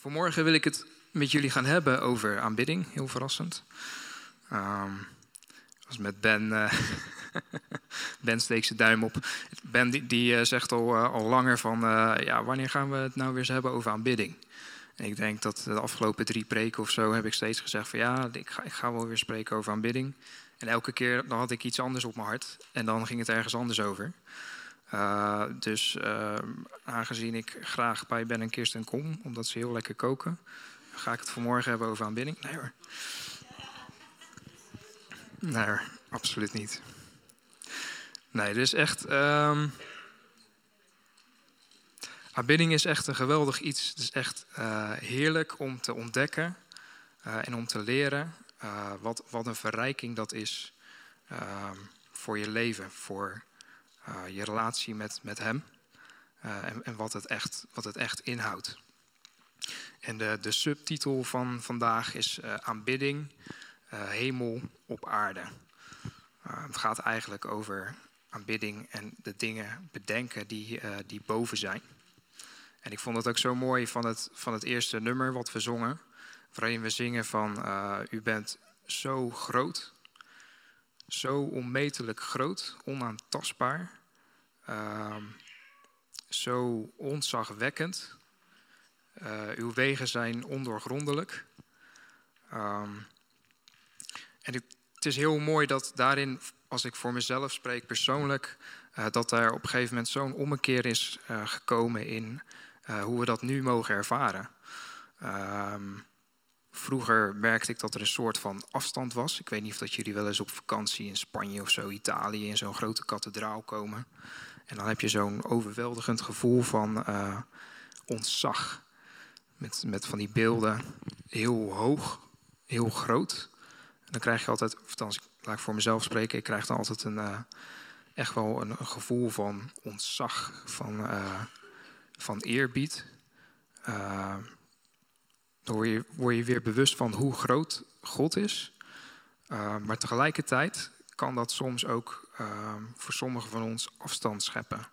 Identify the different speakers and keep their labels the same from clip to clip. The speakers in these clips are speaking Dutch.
Speaker 1: Vanmorgen wil ik het met jullie gaan hebben over aanbidding, heel verrassend. Um, was met Ben, uh, Ben steekt zijn duim op. Ben die, die uh, zegt al, uh, al langer van, ja, wanneer gaan we het nou weer eens hebben over aanbidding? En ik denk dat de afgelopen drie preken of zo heb ik steeds gezegd van, ja, ik ga, ik ga wel weer spreken over aanbidding. En elke keer dan had ik iets anders op mijn hart en dan ging het ergens anders over. Uh, dus uh, aangezien ik graag bij Ben en Kirsten kom, omdat ze heel lekker koken, ga ik het vanmorgen hebben over aanbidding. Nee hoor. Nee absoluut niet. Nee, is echt. Um, aanbidding is echt een geweldig iets. Het is echt uh, heerlijk om te ontdekken en om te leren wat, wat een verrijking dat is voor je leven, voor uh, je relatie met, met Hem uh, en, en, wat, het echt, wat het echt inhoudt. En de, de subtitel van vandaag is uh, Aanbidding, Hemel op aarde. het gaat eigenlijk over aanbidding en de dingen bedenken die, die boven zijn. En ik vond het ook zo mooi van het, van het eerste nummer wat we zongen, waarin we zingen van U bent zo groot, zo onmetelijk groot, onaantastbaar. Uh, zo ontzagwekkend. Uh, uw wegen zijn ondoorgrondelijk. Um, en het is heel mooi dat daarin, als ik voor mezelf spreek persoonlijk, uh, dat er op een gegeven moment zo'n ommekeer is uh, gekomen in hoe we dat nu mogen ervaren. Um, Vroeger merkte ik dat er een soort van afstand was. Ik weet niet of dat jullie wel eens op vakantie in Spanje of zo, Italië, in zo'n grote kathedraal komen. En dan heb je zo'n overweldigend gevoel van uh, ontzag. Met, met van die beelden heel hoog, heel groot. En dan krijg je altijd, of althans, laat ik voor mezelf spreken, ik krijg dan altijd een, uh, echt wel een, gevoel van ontzag, van, uh, van eerbied. Dan word je, word je weer bewust van hoe groot God is. Maar tegelijkertijd kan dat soms ook uh, voor sommigen van ons afstand scheppen.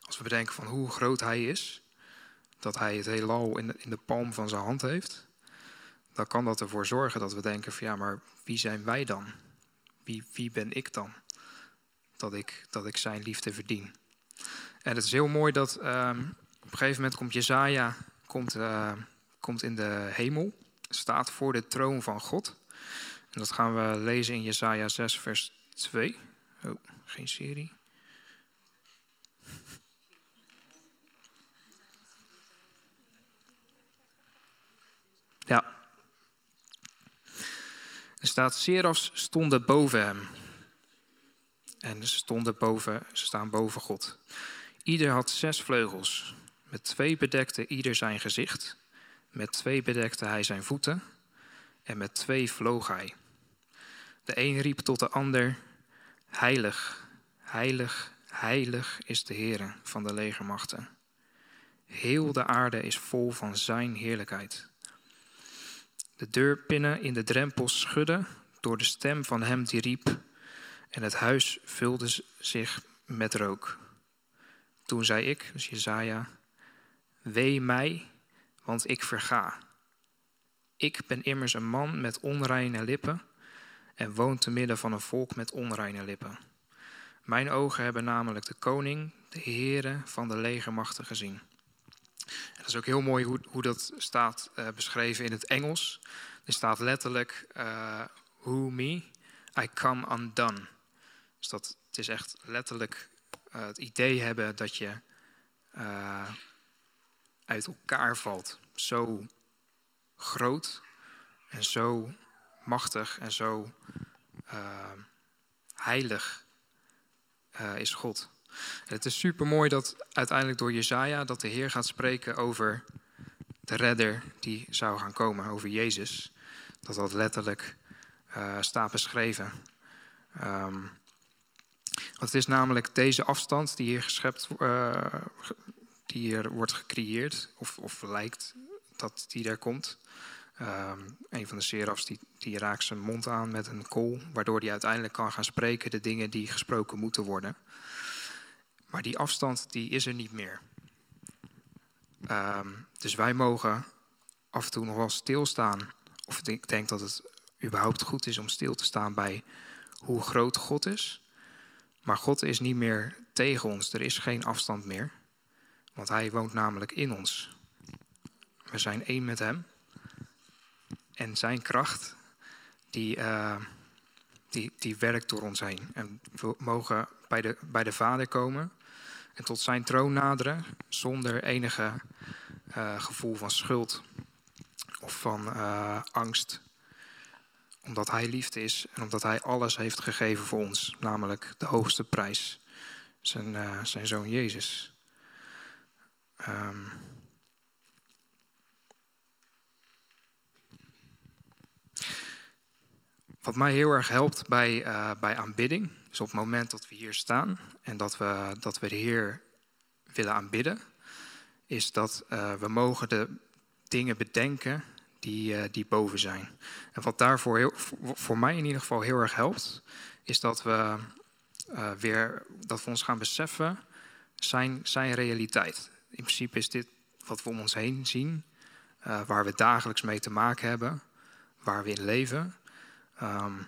Speaker 1: Als we bedenken van hoe groot Hij is, dat Hij het heelal in de, in de palm van zijn hand heeft, dan kan dat ervoor zorgen dat we denken van ja, maar wie zijn wij dan? Wie, wie ben ik dan? Dat ik, dat ik zijn liefde verdien. En het is heel mooi dat uh, op een gegeven moment komt Jezaja, komt uh, komt in de hemel, staat voor de troon van God. En dat gaan we lezen in Jesaja 6, vers 2. Oh, geen serie. Ja. Er staat, Serafs stonden boven hem. En ze, stonden boven, ze staan boven God. Ieder had zes vleugels. Met twee bedekte ieder zijn gezicht. Met twee bedekte hij zijn voeten en met twee vloog hij. De een riep tot de ander: Heilig, heilig, heilig is de Heere van de legermachten. Heel de aarde is vol van zijn heerlijkheid. De deurpinnen in de drempels schudden door de stem van hem die riep, en het huis vulde zich met rook. Toen zei ik, dus Jezaja, wee mij, want ik verga. Ik ben immers een man met onreine lippen en woon te midden van een volk met onreine lippen. Mijn ogen hebben namelijk de koning, de Heere van de legermachten gezien. En dat is ook heel mooi hoe, hoe dat staat uh, beschreven in het Engels. Er staat letterlijk, uh, who me, I come undone. Dus dat, het is echt letterlijk uh, het idee hebben dat je uit elkaar valt. Zo groot en zo machtig en zo uh, heilig uh, is God. Het is super mooi dat uiteindelijk door Jezaja dat de Heer gaat spreken over de redder die zou gaan komen, over Jezus. Dat dat letterlijk uh, staat beschreven. Um, want het is namelijk deze afstand die hier geschept, uh, die hier wordt gecreëerd, of, of lijkt dat die daar komt. Um, een van de serafs die, die raakt zijn mond aan met een kool, waardoor hij uiteindelijk kan gaan spreken de dingen die gesproken moeten worden. Maar die afstand die is er niet meer. Ehm, dus wij mogen af en toe nog wel stilstaan. Of ik denk dat het überhaupt goed is om stil te staan bij hoe groot God is. Maar God is niet meer tegen ons. Er is geen afstand meer. Want Hij woont namelijk in ons. We zijn één met Hem. En Zijn kracht, die, uh, die, die werkt door ons heen. En we mogen bij de, bij de Vader komen en tot Zijn troon naderen zonder enige uh, gevoel van schuld of van uh, angst. Omdat Hij liefde is en omdat Hij alles heeft gegeven voor ons, namelijk de hoogste prijs, zijn, zijn zoon Jezus. Um, wat mij heel erg helpt bij, uh, bij aanbidding, is op het moment dat we hier staan en dat we, dat we de Heer willen aanbidden, is dat uh, we mogen de dingen bedenken die, uh, die boven zijn. En wat daarvoor voor mij in ieder geval heel erg helpt, is dat we weer dat we ons gaan beseffen zijn, zijn realiteit. In principe is dit wat we om ons heen zien, waar we dagelijks mee te maken hebben, waar we in leven. Um,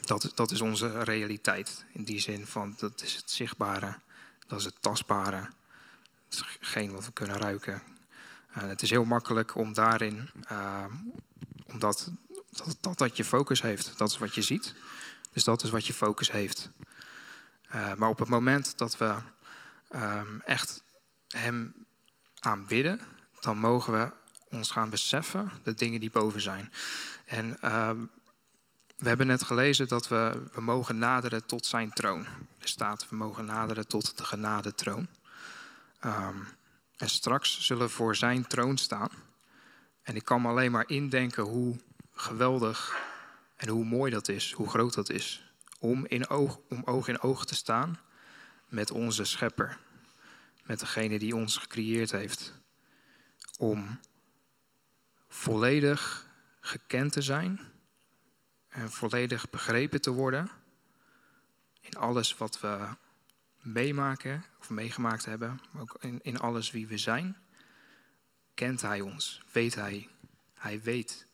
Speaker 1: dat, dat is onze realiteit. In die zin van dat is het zichtbare, dat is het tastbare. Het is geen wat we kunnen ruiken. Het is heel makkelijk om daarin, uh, omdat dat, dat, dat je focus heeft. Dat is wat je ziet. Dus dat is wat je focus heeft. Uh, maar op het moment dat we echt Hem aanbidden, dan mogen we ons gaan beseffen de dingen die boven zijn. En we hebben net gelezen dat we, we mogen naderen tot zijn troon. Er staat, we mogen naderen tot de genadetroon. Um, en straks zullen we voor zijn troon staan. En ik kan me alleen maar indenken hoe geweldig en hoe mooi dat is, hoe groot dat is. Om, in oog, om oog in oog te staan met onze schepper. Met degene die ons gecreëerd heeft. Om volledig gekend te zijn en volledig begrepen te worden in alles wat we meemaken of meegemaakt hebben, maar ook in, in alles wie we zijn, kent Hij ons, weet Hij. Hij weet.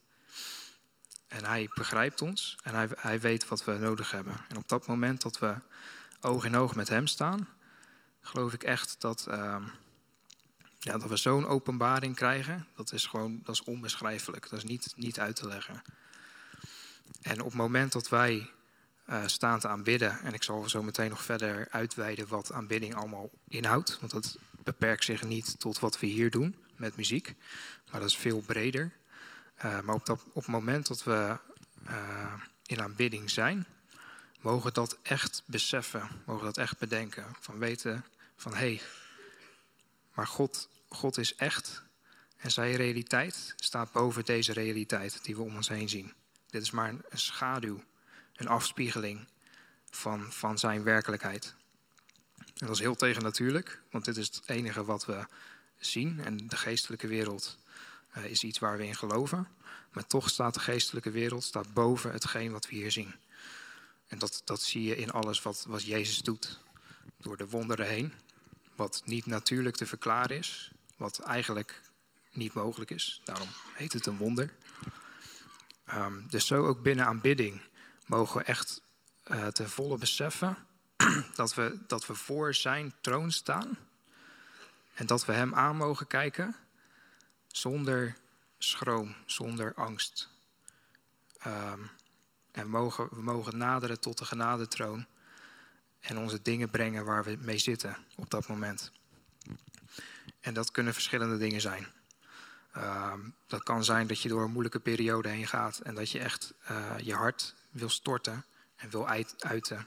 Speaker 1: En Hij begrijpt ons en hij, hij weet wat we nodig hebben. En op dat moment dat we oog in oog met Hem staan, geloof ik echt dat, uh, ja, dat we zo'n openbaring krijgen. Dat is gewoon dat is onbeschrijfelijk. Dat is niet, niet uit te leggen. En op het moment dat wij uh, staan te aanbidden, en ik zal zo meteen nog verder uitweiden wat aanbidding allemaal inhoudt, want dat beperkt zich niet tot wat we hier doen met muziek, maar dat is veel breder. Uh, maar op, dat, op het moment dat we uh, in aanbidding zijn, mogen dat echt beseffen, mogen dat echt bedenken. Van weten van hé, hey, maar God, God is echt en zijn realiteit staat boven deze realiteit die we om ons heen zien. Dit is maar een, schaduw, een afspiegeling van, van zijn werkelijkheid. En dat is heel tegennatuurlijk, want dit is het enige wat we zien. En de geestelijke wereld uh, is iets waar we in geloven. Maar toch staat de geestelijke wereld staat boven hetgeen wat we hier zien. En dat, dat zie je in alles wat, wat Jezus doet. Door de wonderen heen. Wat niet natuurlijk te verklaren is. Wat eigenlijk niet mogelijk is. Daarom heet het een wonder. Um, dus zo ook binnen aanbidding mogen we echt uh, ten volle beseffen dat we, dat we voor zijn troon staan. En dat we hem aan mogen kijken zonder schroom, zonder angst. Um, en mogen, we mogen naderen tot de genadetroon en onze dingen brengen waar we mee zitten op dat moment. En dat kunnen verschillende dingen zijn. Uh, dat kan zijn dat je door een moeilijke periode heen gaat en dat je echt uh, je hart wil storten en wil uit, uiten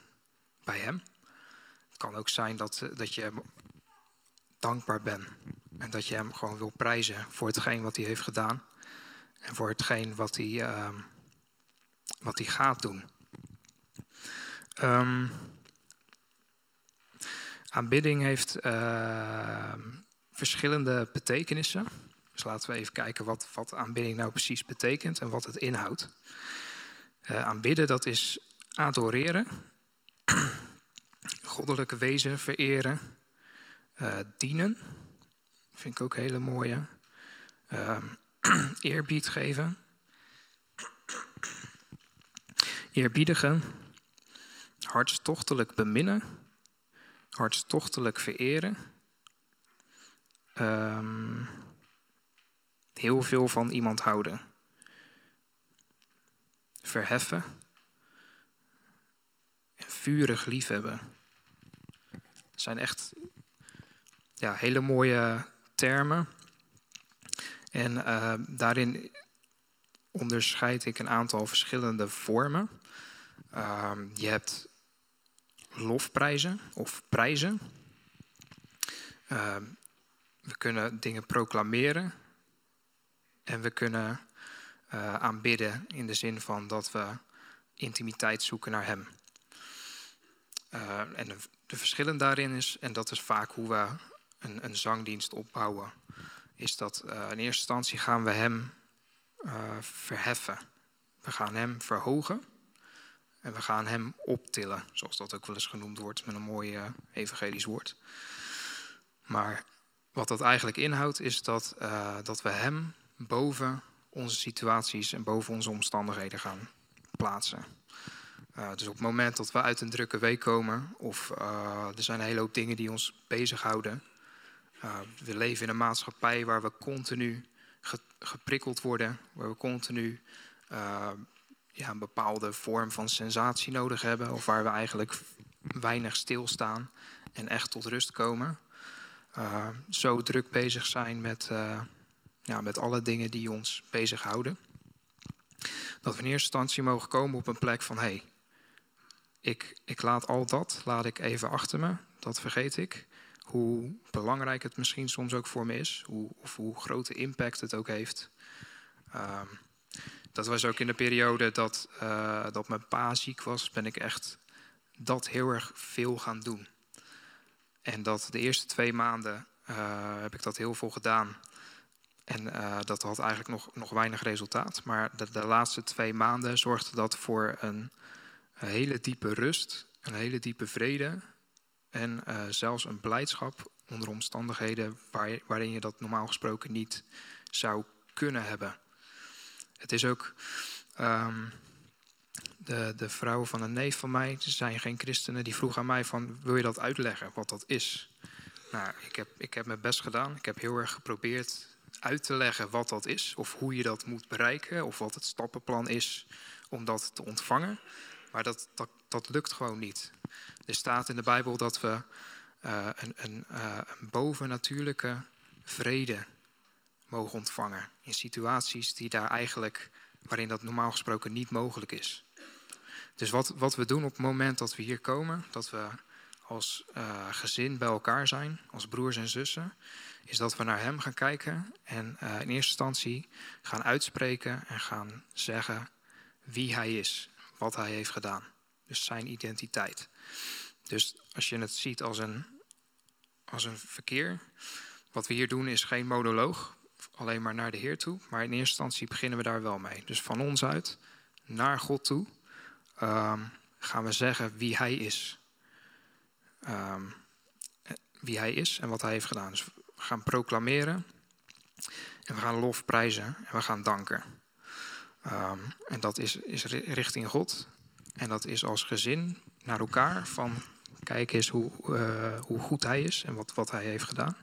Speaker 1: bij Hem. Het kan ook zijn dat, uh, dat je dankbaar bent en dat je Hem gewoon wil prijzen voor hetgeen wat Hij heeft gedaan en voor hetgeen wat Hij, ehm, wat hij gaat doen. Um, aanbidding heeft ehm, verschillende betekenissen. Dus laten we even kijken wat, wat aanbidding nou precies betekent en wat het inhoudt. Uh, aanbidden, dat is adoreren, goddelijke wezen vereren, uh, dienen, vind ik ook hele mooie. Ehm, eerbied geven. Eerbiedigen. Hartstochtelijk beminnen. Hartstochtelijk vereren. Ehm, heel veel van iemand houden. Verheffen. En vurig liefhebben. Dat zijn echt ja, hele mooie termen. En uh, daarin onderscheid ik een aantal verschillende vormen. Uh, je hebt lofprijzen of prijzen. Uh, we kunnen dingen proclameren. En we kunnen uh, aanbidden in de zin van dat we intimiteit zoeken naar Hem. en de, verschillen daarin is, en dat is vaak hoe we een, een zangdienst opbouwen, is dat uh, in eerste instantie gaan we hem verheffen. We gaan hem verhogen en we gaan hem optillen, zoals dat ook wel eens genoemd wordt met een mooi evangelisch woord. Maar wat dat eigenlijk inhoudt is dat, dat we hem boven onze situaties en boven onze omstandigheden gaan plaatsen. Uh, dus op het moment dat we uit een drukke week komen, of uh, er zijn een hele hoop dingen die ons bezighouden, uh, we leven in een maatschappij waar we continu geprikkeld worden, waar we continu ja, een bepaalde vorm van sensatie nodig hebben, of waar we eigenlijk weinig stilstaan en echt tot rust komen. Zo druk bezig zijn met, ja, met alle dingen die ons bezighouden. Dat we in eerste instantie mogen komen op een plek van hé, hey, ik, ik laat al dat, laat ik even achter me, dat vergeet ik hoe belangrijk het misschien soms ook voor me is, hoe, of hoe grote impact het ook heeft. Um, dat was ook in de periode dat, uh, dat mijn pa ziek was, ben ik echt dat heel erg veel gaan doen. En dat de eerste twee maanden uh, heb ik dat heel veel gedaan. En uh, dat had eigenlijk nog, nog weinig resultaat. Maar de, de laatste twee maanden zorgde dat voor een, hele diepe rust, een hele diepe vrede en uh, zelfs een blijdschap onder omstandigheden waar, waarin je dat normaal gesproken niet zou kunnen hebben. Het is ook um, de, de vrouw van een neef van mij, ze zijn geen christenen, die vroeg aan mij van wil je dat uitleggen wat dat is? Nou, ik heb, ik heb mijn best gedaan. Ik heb heel erg geprobeerd uit te leggen wat dat is, of hoe je dat moet bereiken, of wat het stappenplan is om dat te ontvangen. Maar dat, dat, dat lukt gewoon niet. Er staat in de Bijbel dat we uh, een, een, uh, een bovennatuurlijke vrede mogen ontvangen. In situaties die daar eigenlijk, waarin dat normaal gesproken niet mogelijk is. Dus wat, wat we doen op het moment dat we hier komen, dat we als uh, gezin bij elkaar zijn, als broers en zussen, is dat we naar Hem gaan kijken en in eerste instantie gaan uitspreken en gaan zeggen wie Hij is, wat Hij heeft gedaan. Dus zijn identiteit. Dus als je het ziet als een, als een verkeer, wat we hier doen is geen monoloog, alleen maar naar de Heer toe. Maar in eerste instantie beginnen we daar wel mee. Dus van ons uit naar God toe um, gaan we zeggen wie Hij is. Um, wie Hij is en wat Hij heeft gedaan. Dus we gaan proclameren en we gaan lof prijzen en we gaan danken. Um, en dat is, is richting God. En dat is als gezin naar elkaar van kijk eens hoe, uh, hoe goed hij is en wat, wat hij heeft gedaan.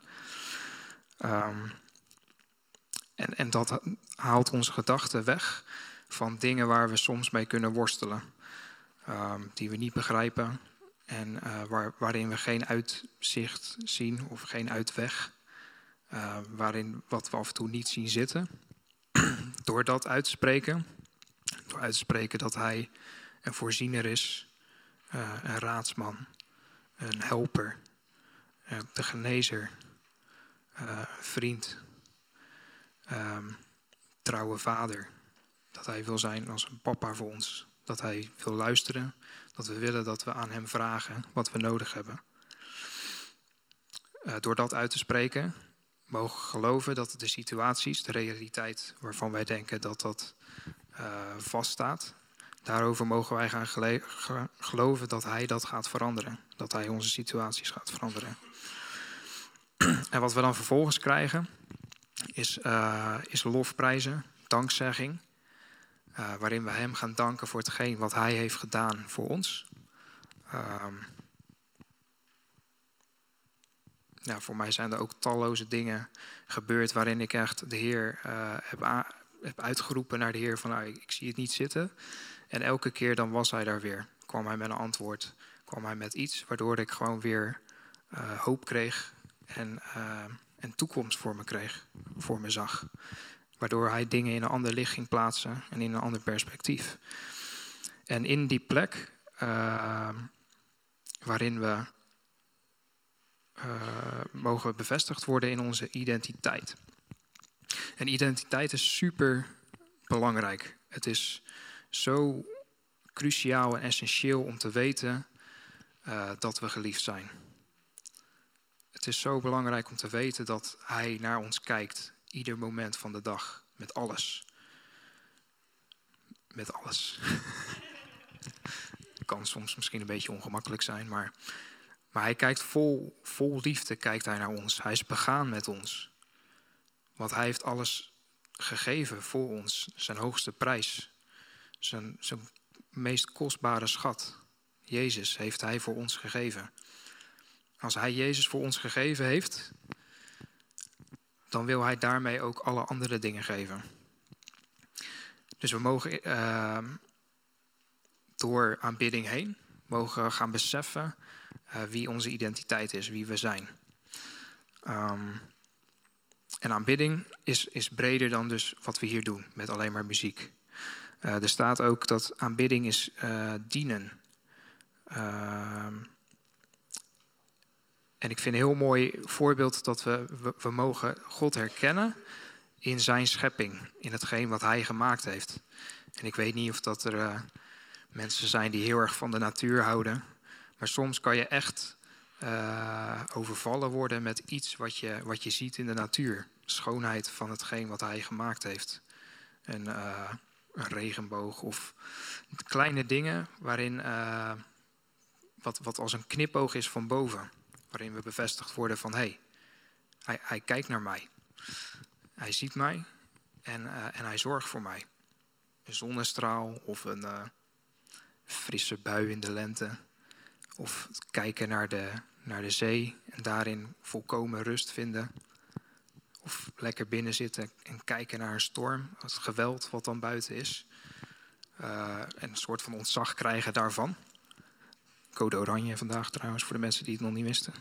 Speaker 1: Um, en, en dat haalt onze gedachten weg van dingen waar we soms mee kunnen worstelen. Die we niet begrijpen en waar, waarin we geen uitzicht zien of geen uitweg. Uh, waarin wat we af en toe niet zien zitten. Door dat uit te spreken, door uit te spreken dat hij een voorziener is, uh, een raadsman, een helper, de genezer, vriend, um, trouwe vader. Dat hij wil zijn als een papa voor ons. Dat hij wil luisteren. Dat we willen dat we aan hem vragen wat we nodig hebben. door dat uit te spreken, mogen geloven dat de situaties, de realiteit waarvan wij denken dat dat vaststaat, Daarover mogen wij gaan geloven dat Hij dat gaat veranderen. Dat Hij onze situaties gaat veranderen. en wat we dan vervolgens krijgen, is, uh, is lofprijzen, dankzegging. Uh, waarin we Hem gaan danken voor hetgeen wat Hij heeft gedaan voor ons. Ja, voor mij zijn er ook talloze dingen gebeurd waarin ik echt de Heer uh, heb, heb, uitgeroepen naar de Heer van nou, ik zie het niet zitten. En elke keer dan was Hij daar weer. Kwam Hij met een antwoord, kwam Hij met iets waardoor ik gewoon weer uh, hoop kreeg en, en toekomst voor me kreeg, voor me zag. Waardoor Hij dingen in een ander licht ging plaatsen en in een ander perspectief. En in die plek waarin we uh, mogen bevestigd worden in onze identiteit. En identiteit is super belangrijk. Het is zo cruciaal en essentieel om te weten uh, dat we geliefd zijn. Het is zo belangrijk om te weten dat Hij naar ons kijkt, ieder moment van de dag, met alles. Met alles. kan soms misschien een beetje ongemakkelijk zijn, maar maar hij kijkt vol, vol liefde kijkt hij naar ons. Hij is begaan met ons. Want hij heeft alles gegeven voor ons. Zijn hoogste prijs. Zijn, zijn meest kostbare schat. Jezus heeft hij voor ons gegeven. Als hij Jezus voor ons gegeven heeft, dan wil hij daarmee ook alle andere dingen geven. Dus we mogen uh, door aanbidding heen, mogen gaan beseffen uh, wie onze identiteit is, wie we zijn. Um, en aanbidding is, is breder dan dus wat we hier doen met alleen maar muziek. Uh, er staat ook dat aanbidding is uh, dienen. En ik vind een heel mooi voorbeeld dat we, we, mogen God herkennen in zijn schepping, in hetgeen wat hij gemaakt heeft. En ik weet niet of dat er mensen zijn die heel erg van de natuur houden. Maar soms kan je echt uh, overvallen worden met iets wat je, wat je ziet in de natuur. Schoonheid van hetgeen wat hij gemaakt heeft. En, een regenboog of kleine dingen waarin wat, wat als een knipoog is van boven. Waarin we bevestigd worden van hé, hey, hij, hij kijkt naar mij. Hij ziet mij en, en hij zorgt voor mij. Een zonnestraal of een frisse bui in de lente. Of kijken naar de, naar de zee en daarin volkomen rust vinden. Of lekker binnen zitten en kijken naar een storm, het geweld wat dan buiten is. Uh, en een soort van ontzag krijgen daarvan. Code oranje vandaag trouwens, voor de mensen die het nog niet wisten.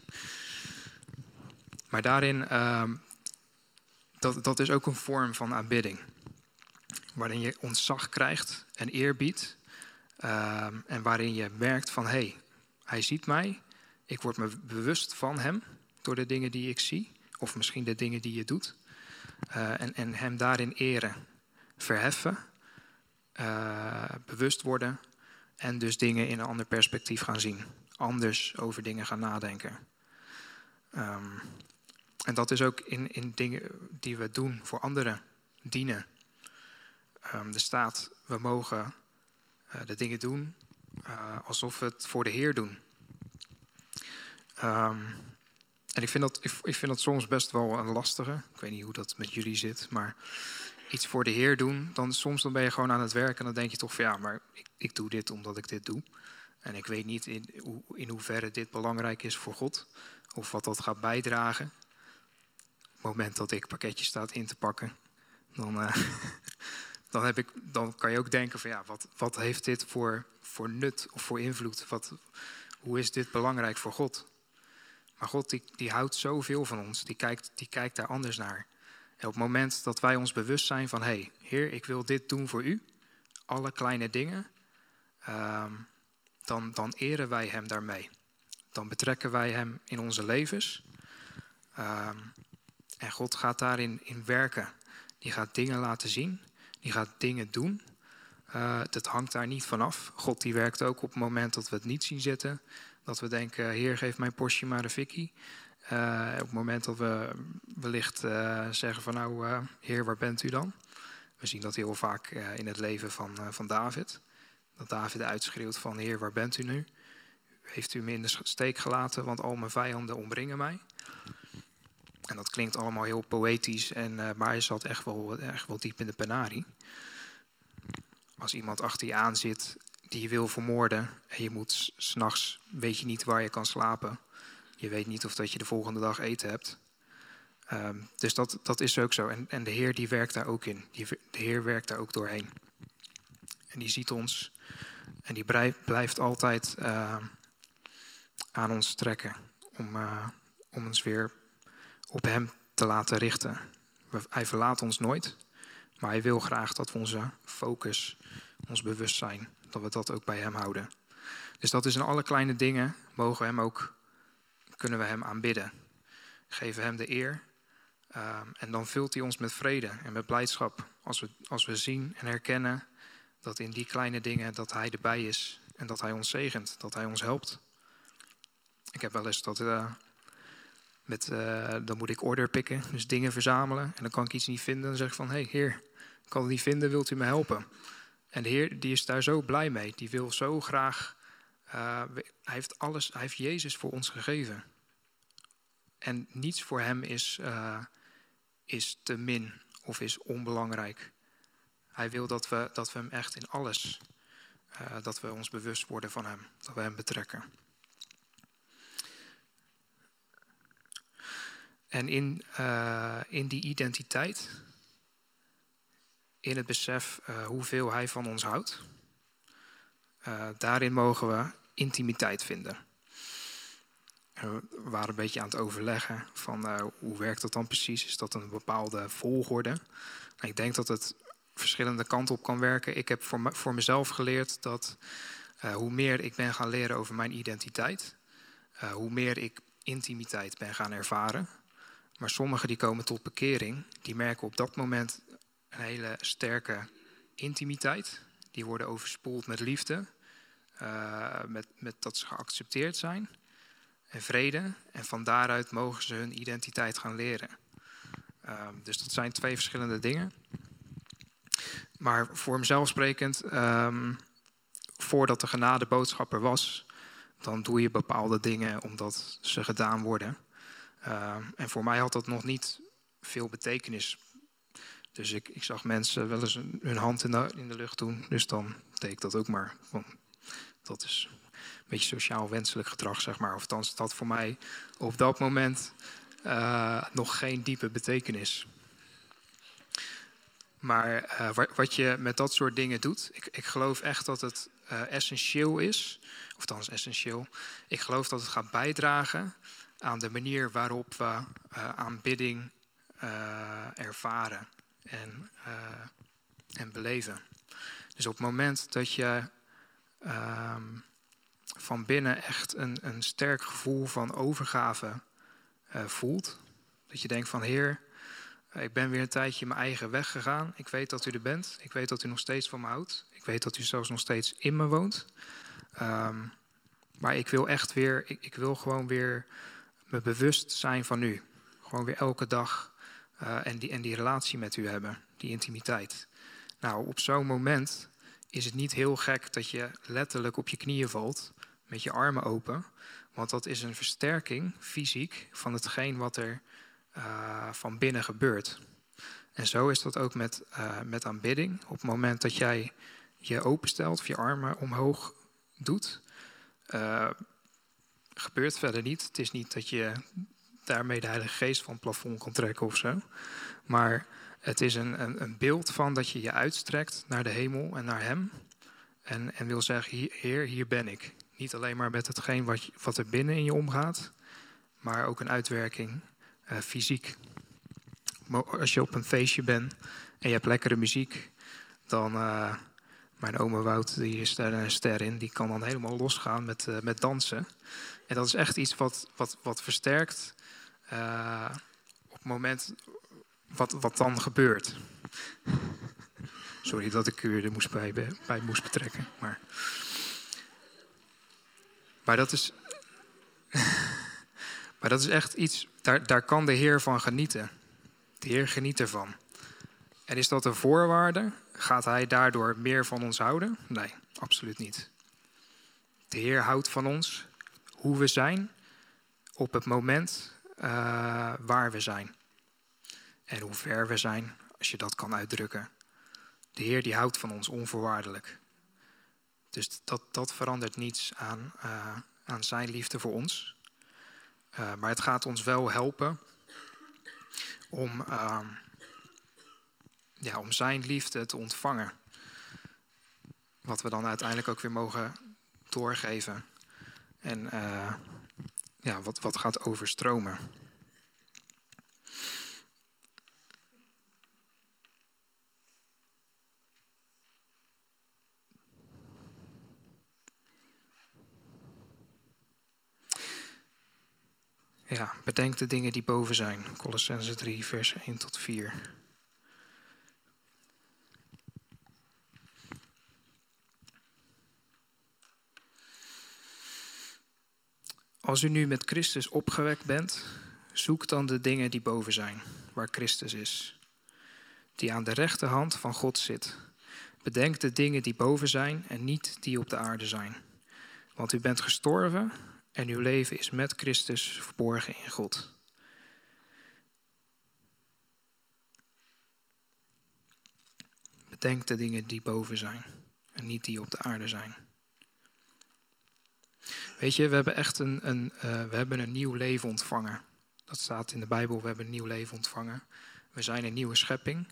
Speaker 1: Maar daarin, uh, dat, dat is ook een vorm van aanbidding. Waarin je ontzag krijgt en eerbied. Uh, en waarin je merkt van, hé, hey, hij ziet mij. Ik word me bewust van hem door de dingen die ik zie. Of misschien de dingen die je doet. Uh, en, en hem daarin eren. Verheffen. Uh, bewust worden. En dus dingen in een ander perspectief gaan zien. Anders over dingen gaan nadenken. Um, en dat is ook in, in dingen die we doen voor anderen. Dienen. Um, er staat, we mogen uh, de dingen doen uh, alsof we het voor de Heer doen. Um, en ik vind, dat, ik, ik, vind dat soms best wel een lastige. Ik weet niet hoe dat met jullie zit, maar iets voor de Heer doen, dan soms dan ben je gewoon aan het werk en dan denk je toch van ja, maar ik, ik doe dit omdat ik dit doe. En ik weet niet in, in hoeverre dit belangrijk is voor God of wat dat gaat bijdragen. Op het moment dat ik pakketjes staat in te pakken, dan, uh, dan, heb ik, dan kan je ook denken van ja, wat, wat heeft dit voor, voor nut of voor invloed? Wat, hoe is dit belangrijk voor God? Maar God die, die houdt zoveel van ons, die kijkt, die kijkt daar anders naar. Op het moment dat wij ons bewust zijn van, hé, hey, Heer, ik wil dit doen voor u, alle kleine dingen, um, dan, dan eren wij Hem daarmee. Dan betrekken wij Hem in onze levens. Um, en God gaat daarin in werken. Die gaat dingen laten zien. Die gaat dingen doen. Uh, dat hangt daar niet vanaf. God die werkt ook op het moment dat we het niet zien zitten. Dat we denken, Heer, geef mijn Porsche maar de fikkie. Uh, op het moment dat we wellicht uh, zeggen van nou, Heer, waar bent u dan? We zien dat heel vaak in het leven van, van David. Dat David uitschreeuwt van Heer, waar bent u nu? Heeft u me in de steek gelaten, want al mijn vijanden omringen mij. En dat klinkt allemaal heel poëtisch, en, maar hij zat echt wel, echt wel diep in de penarie. Als iemand achter je aan zit die je wil vermoorden en je moet s'nachts, weet je niet waar je kan slapen. Je weet niet of dat je de volgende dag eten hebt. Um, dus dat, dat is ook zo. En, en de Heer die werkt daar ook in. Die, de Heer werkt daar ook doorheen. En die ziet ons en die blijft altijd uh, aan ons trekken om, uh, om ons weer op Hem te laten richten. Hij verlaat ons nooit, maar Hij wil graag dat we onze focus, ons bewustzijn, dat we dat ook bij Hem houden. Dus dat is in alle kleine dingen, mogen Hem ook, kunnen we Hem aanbidden. Geven Hem de eer um, en dan vult Hij ons met vrede en met blijdschap als we, als we zien en herkennen dat in die kleine dingen dat Hij erbij is en dat Hij ons zegent, dat Hij ons helpt. Ik heb wel eens dat uh, met, uh, dan moet ik order pikken, dus dingen verzamelen. En dan kan ik iets niet vinden. Dan zeg ik van, hé hey, heer, ik kan het niet vinden, wilt u me helpen? En de heer die is daar zo blij mee. Die wil zo graag, uh, hij heeft alles, hij heeft Jezus voor ons gegeven. En niets voor hem is, is te min of is onbelangrijk. Hij wil dat we, dat we hem echt in alles, uh, dat we ons bewust worden van hem, dat we hem betrekken. En in, in die identiteit, in het besef hoeveel hij van ons houdt, daarin mogen we intimiteit vinden. We waren een beetje aan het overleggen van hoe werkt dat dan precies? Is dat een bepaalde volgorde? ik denk dat het verschillende kanten op kan werken. Ik heb voor, voor mezelf geleerd dat hoe meer ik ben gaan leren over mijn identiteit, hoe meer ik intimiteit ben gaan ervaren. Maar sommigen die komen tot bekering, die merken op dat moment een hele sterke intimiteit. Die worden overspoeld met liefde, uh, met, met dat ze geaccepteerd zijn en vrede. En van daaruit mogen ze hun identiteit gaan leren. dus dat zijn twee verschillende dingen. Maar voor mezelf sprekend, um, voordat de genadeboodschap er was, dan doe je bepaalde dingen omdat ze gedaan worden. Uh, en voor mij had dat nog niet veel betekenis. Dus ik, ik zag mensen wel eens hun hand in de, in de lucht doen. Dus dan deed ik dat ook maar. Dat is een beetje sociaal wenselijk gedrag, zeg maar. Of althans, dat voor mij op dat moment uh, nog geen diepe betekenis. Maar uh, wat je met dat soort dingen doet, ik, ik geloof echt dat het uh, essentieel is, of essentieel, ik geloof dat het gaat bijdragen aan de manier waarop we aanbidding ervaren en, en beleven. Dus op het moment dat je ehm, van binnen echt een, een sterk gevoel van overgave voelt, dat je denkt van Heer, ik ben weer een tijdje mijn eigen weg gegaan. Ik weet dat u er bent. Ik weet dat u nog steeds van me houdt. Ik weet dat u zelfs nog steeds in me woont. Um, maar ik wil echt weer, ik, ik, wil gewoon weer me bewust zijn van u. Gewoon weer elke dag uh, en, die, en die relatie met u hebben, die intimiteit. Nou, op zo'n moment is het niet heel gek dat je letterlijk op je knieën valt, met je armen open. Want dat is een versterking, fysiek, van hetgeen wat er uh, van binnen gebeurt. En zo is dat ook met, uh, met aanbidding. Op het moment dat jij je openstelt of je armen omhoog doet, uh, gebeurt verder niet. Het is niet dat je daarmee de Heilige Geest van het plafond kan trekken of zo. Maar het is een, een, een beeld van dat je je uitstrekt naar de hemel en naar Hem. En, en wil zeggen, Heer, hier ben ik. Niet alleen maar met hetgeen wat, wat er binnen in je omgaat, maar ook een uitwerking uh, fysiek. Als je op een feestje bent en je hebt lekkere muziek, dan. Uh, mijn oma Wout, die is daar een ster in, die kan dan helemaal losgaan met, uh, met dansen. En dat is echt iets wat, wat, wat versterkt op het moment wat, wat dan gebeurt. Sorry dat ik u er moest bij, bij moest betrekken. Maar, maar dat is. Maar dat is echt iets, daar, daar kan de Heer van genieten. De Heer geniet ervan. En is dat een voorwaarde? Gaat Hij daardoor meer van ons houden? Nee, absoluut niet. De Heer houdt van ons, hoe we zijn, op het moment eh, waar we zijn. En hoe ver we zijn, als je dat kan uitdrukken. De Heer die houdt van ons onvoorwaardelijk. Dus dat, dat verandert niets aan, uh, aan zijn liefde voor ons. Uh, maar het gaat ons wel helpen om, uh, ja, om zijn liefde te ontvangen. Wat we dan uiteindelijk ook weer mogen doorgeven. En uh, ja, wat, wat gaat overstromen. Ja, bedenk de dingen die boven zijn. Colossense 3, vers 1 tot 4. Als u nu met Christus opgewekt bent, zoek dan de dingen die boven zijn, waar Christus is, die aan de rechterhand van God zit. Bedenk de dingen die boven zijn en niet die op de aarde zijn. Want u bent gestorven en uw leven is met Christus verborgen in God. Bedenk de dingen die boven zijn en niet die op de aarde zijn. Weet je, we hebben echt een, een, uh, we hebben een nieuw leven ontvangen. Dat staat in de Bijbel, we hebben een nieuw leven ontvangen. We zijn een nieuwe schepping.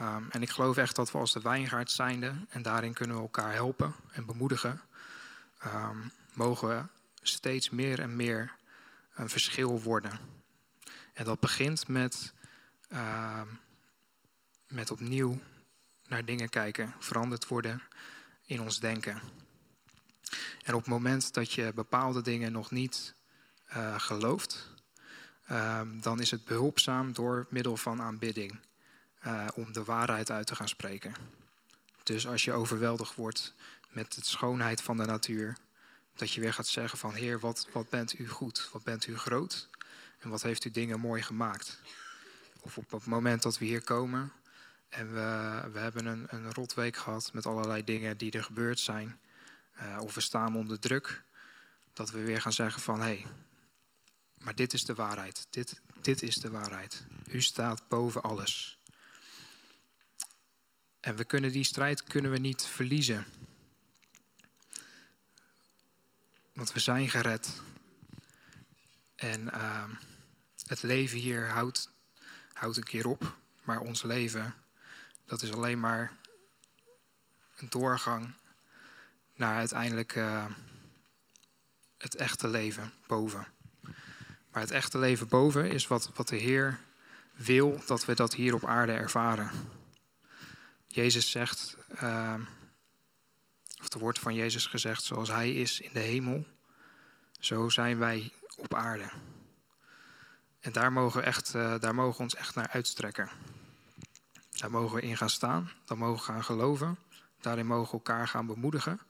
Speaker 1: Um, en ik geloof echt dat we als de wijngaard zijnde, en daarin kunnen we elkaar helpen en bemoedigen, um, mogen we steeds meer en meer een verschil worden. En dat begint met, uh, met opnieuw naar dingen kijken, veranderd worden in ons denken. En op het moment dat je bepaalde dingen nog niet uh, gelooft, uh, dan is het behulpzaam door middel van aanbidding uh, om de waarheid uit te gaan spreken. Dus als je overweldigd wordt met de schoonheid van de natuur, dat je weer gaat zeggen van Heer, wat, wat bent u goed, wat bent u groot en wat heeft u dingen mooi gemaakt. Of op het moment dat we hier komen en we, we hebben een, een rotweek gehad met allerlei dingen die er gebeurd zijn, uh, of we staan onder druk, dat we weer gaan zeggen van hé, hey, maar dit is de waarheid, dit, dit is de waarheid. U staat boven alles. En we kunnen die strijd kunnen we niet verliezen. Want we zijn gered. En uh, het leven hier houdt, houdt een keer op. Maar ons leven, dat is alleen maar een doorgang naar uiteindelijk uh, het echte leven boven. Maar het echte leven boven is wat, wat de Heer wil dat we dat hier op aarde ervaren. Jezus zegt, uh, of er wordt van Jezus gezegd, zoals Hij is in de hemel, zo zijn wij op aarde. En daar mogen, we echt, uh, daar mogen ons echt naar uitstrekken. Daar mogen we in gaan staan, daar mogen we gaan geloven, daarin mogen we elkaar gaan bemoedigen.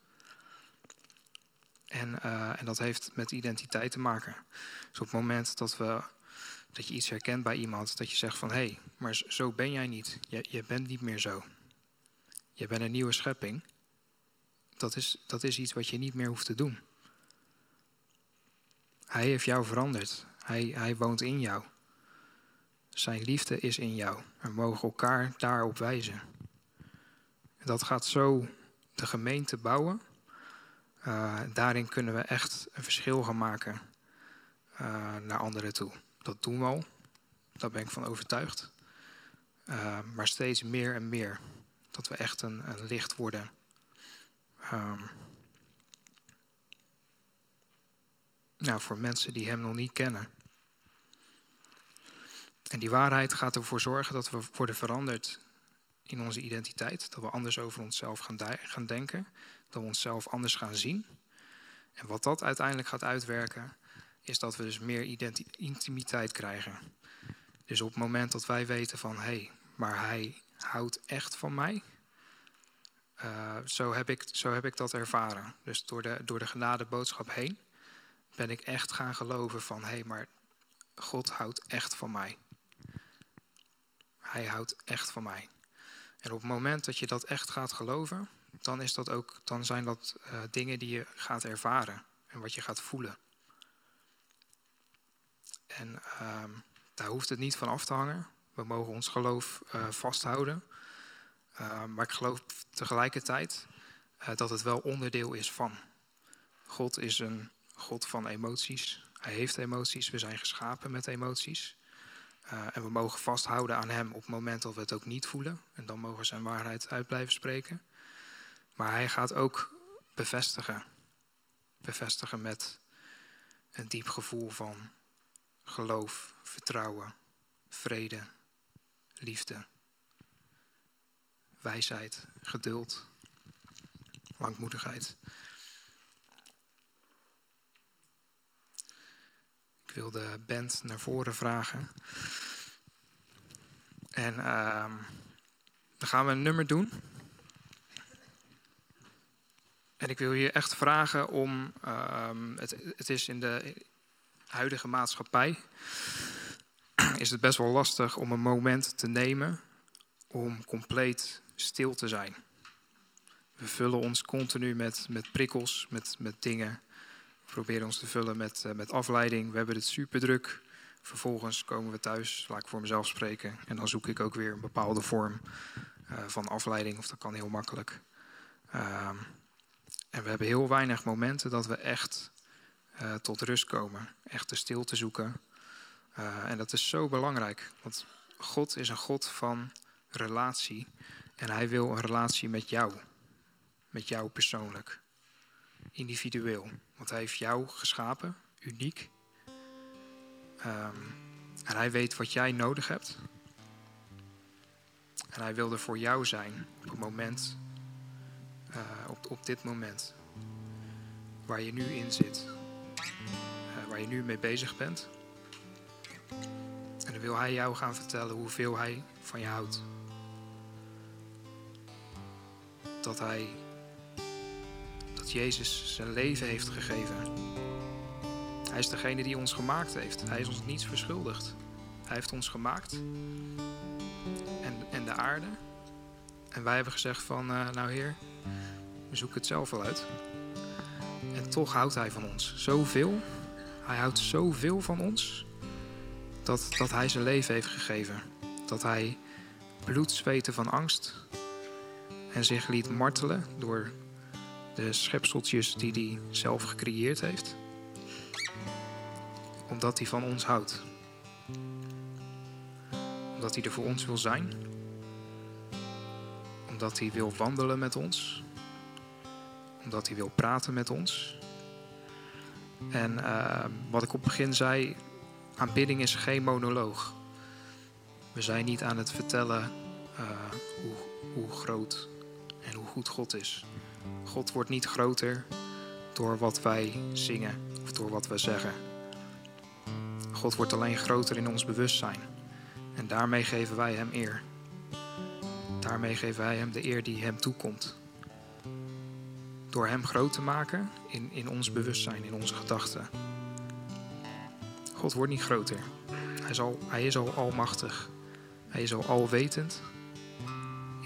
Speaker 1: En, uh, en dat heeft met identiteit te maken. Dus op het moment dat, we, dat je iets herkent bij iemand, dat je zegt van hé, hey, maar zo ben jij niet. Je, je bent niet meer zo. Je bent een nieuwe schepping. Dat is, dat is iets wat je niet meer hoeft te doen. Hij heeft jou veranderd. Hij, hij woont in jou. Zijn liefde is in jou. We mogen elkaar daarop wijzen. Dat gaat zo de gemeente bouwen. Uh, daarin kunnen we echt een verschil gaan maken uh, naar anderen toe. Dat doen we al. Daar ben ik van overtuigd. Uh, maar steeds meer en meer. Dat we echt een, een licht worden. Um, nou, voor mensen die Hem nog niet kennen. En die waarheid gaat ervoor zorgen dat we worden veranderd in onze identiteit. Dat we anders over onszelf gaan, gaan denken. Dat we onszelf anders gaan zien. En wat dat uiteindelijk gaat uitwerken, is dat we dus meer intimiteit krijgen. Dus op het moment dat wij weten van hé, hey, maar hij houdt echt van mij. Uh, zo, heb ik, zo heb ik dat ervaren. Dus door de, door de genadeboodschap heen ben ik echt gaan geloven van hé, hey, maar God houdt echt van mij. Hij houdt echt van mij. En op het moment dat je dat echt gaat geloven, dan, is dat ook, dan zijn dat uh, dingen die je gaat ervaren en wat je gaat voelen. En ehm, daar hoeft het niet van af te hangen. We mogen ons geloof uh, vasthouden. Uh, maar ik geloof tegelijkertijd uh, dat het wel onderdeel is van. God is een God van emoties. Hij heeft emoties. We zijn geschapen met emoties. en we mogen vasthouden aan Hem op het moment dat we het ook niet voelen. En dan mogen zijn waarheid uit blijven spreken. Maar Hij gaat ook bevestigen. Bevestigen met een diep gevoel van geloof, vertrouwen, vrede, liefde, wijsheid, geduld, langmoedigheid. Ik wil de band naar voren vragen. En uh, dan gaan we een nummer doen. En ik wil je echt vragen om, um, het, het is in de huidige maatschappij, is het best wel lastig om een moment te nemen om compleet stil te zijn. We vullen ons continu met, met prikkels, met, met dingen. We proberen ons te vullen met, uh, met afleiding. We hebben het super druk. Vervolgens komen we thuis, laat ik voor mezelf spreken. En dan zoek ik ook weer een bepaalde vorm uh, van afleiding, of dat kan heel makkelijk. Uh, en we hebben heel weinig momenten dat we echt uh, tot rust komen, echt de stilte zoeken. En dat is zo belangrijk, want God is een God van relatie. En Hij wil een relatie met jou, met jou persoonlijk, individueel. Want Hij heeft jou geschapen, uniek. Um, en Hij weet wat jij nodig hebt. En Hij wil er voor jou zijn op het moment uh, op, op dit moment. Waar je nu in zit. Uh, waar je nu mee bezig bent. En dan wil hij jou gaan vertellen hoeveel hij van je houdt. Dat hij, dat Jezus zijn leven heeft gegeven. Hij is degene die ons gemaakt heeft. Hij is ons niets verschuldigd. Hij heeft ons gemaakt. En, en de aarde. En wij hebben gezegd van, uh, nou heer, we zoeken het zelf wel uit. En toch houdt hij van ons zoveel. Hij houdt zoveel van ons. Dat, dat hij zijn leven heeft gegeven. Dat hij bloed zweette van angst. En zich liet martelen door de schepseltjes die hij zelf gecreëerd heeft. Omdat hij van ons houdt. Omdat hij er voor ons wil zijn. Omdat hij wil wandelen met ons omdat hij wil praten met ons. En uh, wat ik op het begin zei, aanbidding is geen monoloog. We zijn niet aan het vertellen uh, hoe, hoe groot goed God is. God wordt niet groter door wat wij zingen of door wat we zeggen. God wordt alleen groter in ons bewustzijn. En daarmee geven wij Hem eer. Daarmee geven wij Hem de eer die Hem toekomt door Hem groot te maken in, in ons bewustzijn, in onze gedachten. God wordt niet groter. Hij is, al, hij is al almachtig. Hij is al alwetend.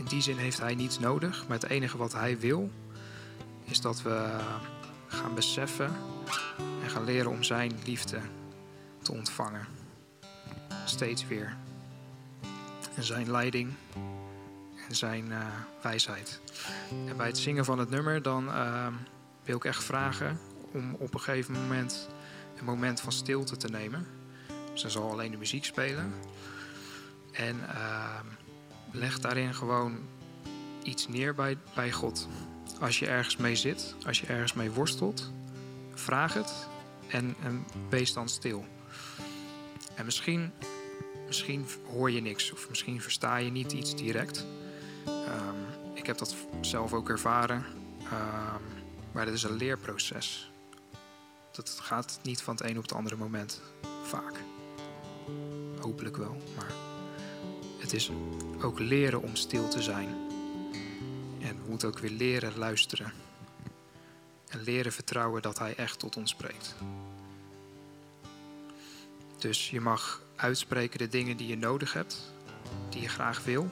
Speaker 1: Die zin heeft Hij niets nodig. Maar het enige wat Hij wil, is dat we gaan beseffen en gaan leren om Zijn liefde te ontvangen. Steeds weer. En Zijn leiding zijn uh, wijsheid. En bij het zingen van het nummer, dan uh, wil ik echt vragen om op een gegeven moment een moment van stilte te nemen. Dan zal alleen de muziek spelen. En uh, leg daarin gewoon iets neer bij, bij God. Als je ergens mee zit, als je ergens mee worstelt, vraag het en, en wees dan stil. En misschien, misschien hoor je niks of misschien versta je niet iets direct. Um, ik heb dat zelf ook ervaren. Um, maar het is een leerproces. Dat gaat niet van het een op het andere moment. Vaak. Hopelijk wel. Maar het is ook leren om stil te zijn. En we moeten ook weer leren luisteren. En leren vertrouwen dat Hij echt tot ons spreekt. Dus je mag uitspreken de dingen die je nodig hebt, die je graag wil.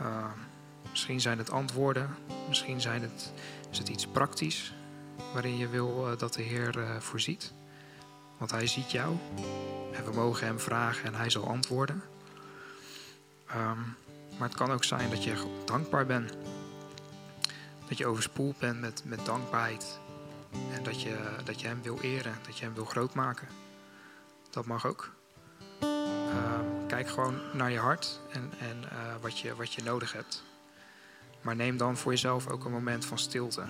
Speaker 1: Uh, misschien zijn het antwoorden, misschien zijn het, is het iets praktisch waarin je wil uh, dat de Heer uh, voorziet. Want Hij ziet jou. En we mogen Hem vragen en Hij zal antwoorden. Ehm, maar het kan ook zijn dat je dankbaar bent. Dat je overspoeld bent met, met dankbaarheid. En dat je, dat je Hem wil eren, dat je Hem wil grootmaken. Dat mag ook. Ehm, kijk gewoon naar je hart en, en uh, wat, je, wat je nodig hebt. Maar neem dan voor jezelf ook een moment van stilte.